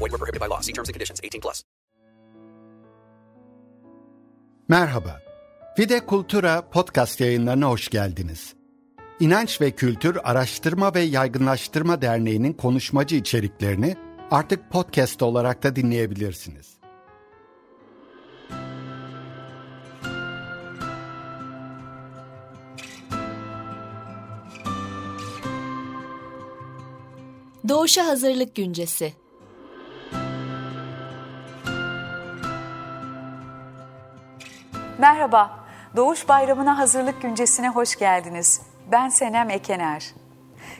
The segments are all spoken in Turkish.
Void were prohibited by law. See terms and conditions. 18 plus. Merhaba. Fide Kultura podcast yayınlarına hoş geldiniz. İnanç ve Kültür Araştırma ve Yaygınlaştırma Derneği'nin konuşmacı içeriklerini artık podcast olarak da dinleyebilirsiniz. Doğuşa Hazırlık Güncesi Merhaba, Doğuş Bayramı'na hazırlık güncesine hoş geldiniz. Ben Senem Ekener.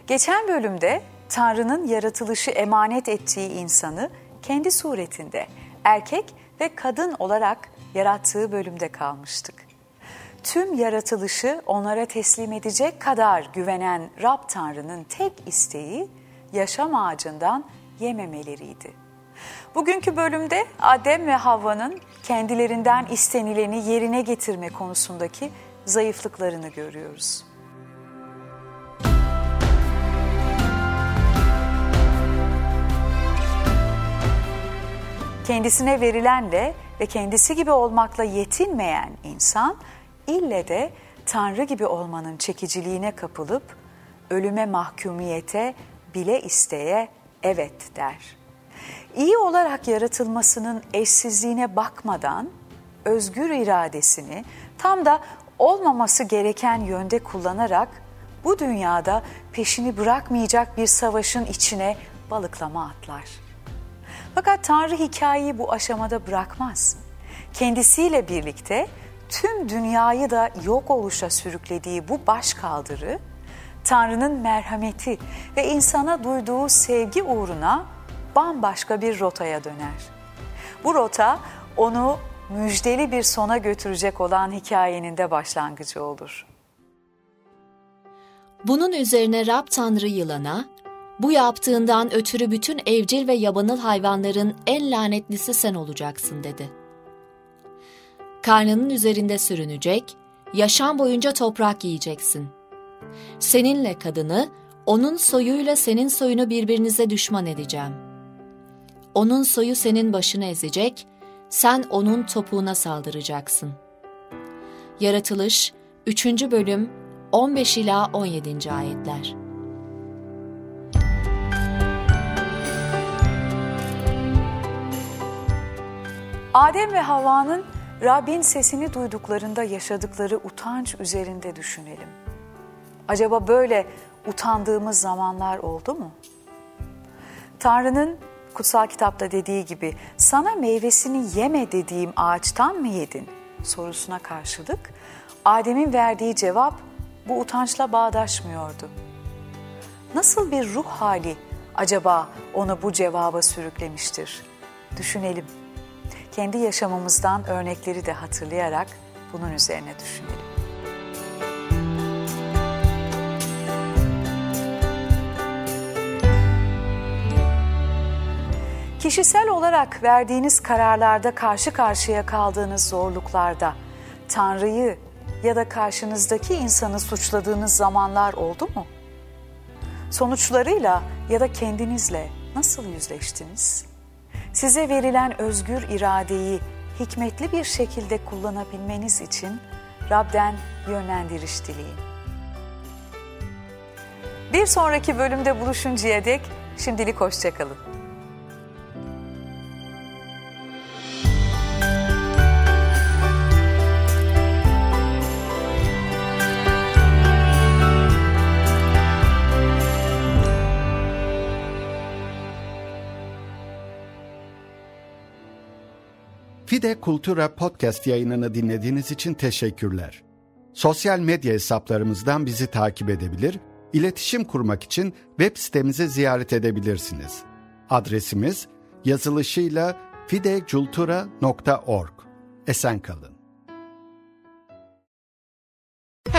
Geçen bölümde Tanrı'nın yaratılışı emanet ettiği insanı kendi suretinde, erkek ve kadın olarak yarattığı bölümde kalmıştık. Tüm yaratılışı onlara teslim edecek kadar güvenen Rab Tanrı'nın tek isteği yaşam ağacından yememeleriydi. Bugünkü bölümde Adem ve Havva'nın kendilerinden istenileni yerine getirme konusundaki zayıflıklarını görüyoruz. Kendisine verilenle ve kendisi gibi olmakla yetinmeyen insan ille de Tanrı gibi olmanın çekiciliğine kapılıp ölüme mahkumiyete bile isteye evet der. İyi olarak yaratılmasının eşsizliğine bakmadan özgür iradesini tam da olmaması gereken yönde kullanarak bu dünyada peşini bırakmayacak bir savaşın içine balıklama atlar. Fakat Tanrı hikayeyi bu aşamada bırakmaz. Kendisiyle birlikte tüm dünyayı da yok oluşa sürüklediği bu başkaldırı Tanrı'nın merhameti ve insana duyduğu sevgi uğruna bambaşka bir rotaya döner. Bu rota onu müjdeli bir sona götürecek olan hikayenin de başlangıcı olur. Bunun üzerine Rab Tanrı yılana, bu yaptığından ötürü bütün evcil ve yabanıl hayvanların en lanetlisi sen olacaksın dedi. Karnının üzerinde sürünecek, yaşam boyunca toprak yiyeceksin. Seninle kadını, onun soyuyla senin soyunu birbirinize düşman edeceğim. Onun soyu senin başını ezecek, sen onun topuğuna saldıracaksın. Yaratılış 3. bölüm 15 ila 17. ayetler. Adem ve Havva'nın Rabbin sesini duyduklarında yaşadıkları utanç üzerinde düşünelim. Acaba böyle utandığımız zamanlar oldu mu? Tanrı'nın kutsal kitapta dediği gibi sana meyvesini yeme dediğim ağaçtan mı yedin sorusuna karşılık Adem'in verdiği cevap bu utançla bağdaşmıyordu. Nasıl bir ruh hali acaba onu bu cevaba sürüklemiştir? Düşünelim. Kendi yaşamımızdan örnekleri de hatırlayarak bunun üzerine düşünelim. Kişisel olarak verdiğiniz kararlarda karşı karşıya kaldığınız zorluklarda Tanrı'yı ya da karşınızdaki insanı suçladığınız zamanlar oldu mu? Sonuçlarıyla ya da kendinizle nasıl yüzleştiniz? Size verilen özgür iradeyi hikmetli bir şekilde kullanabilmeniz için Rab'den yönlendiriş dileyin. Bir sonraki bölümde buluşuncaya dek şimdilik hoşçakalın. Fide Kultura podcast yayınını dinlediğiniz için teşekkürler. Sosyal medya hesaplarımızdan bizi takip edebilir, iletişim kurmak için web sitemizi ziyaret edebilirsiniz. Adresimiz yazılışıyla fidecultura.org. Esen kalın.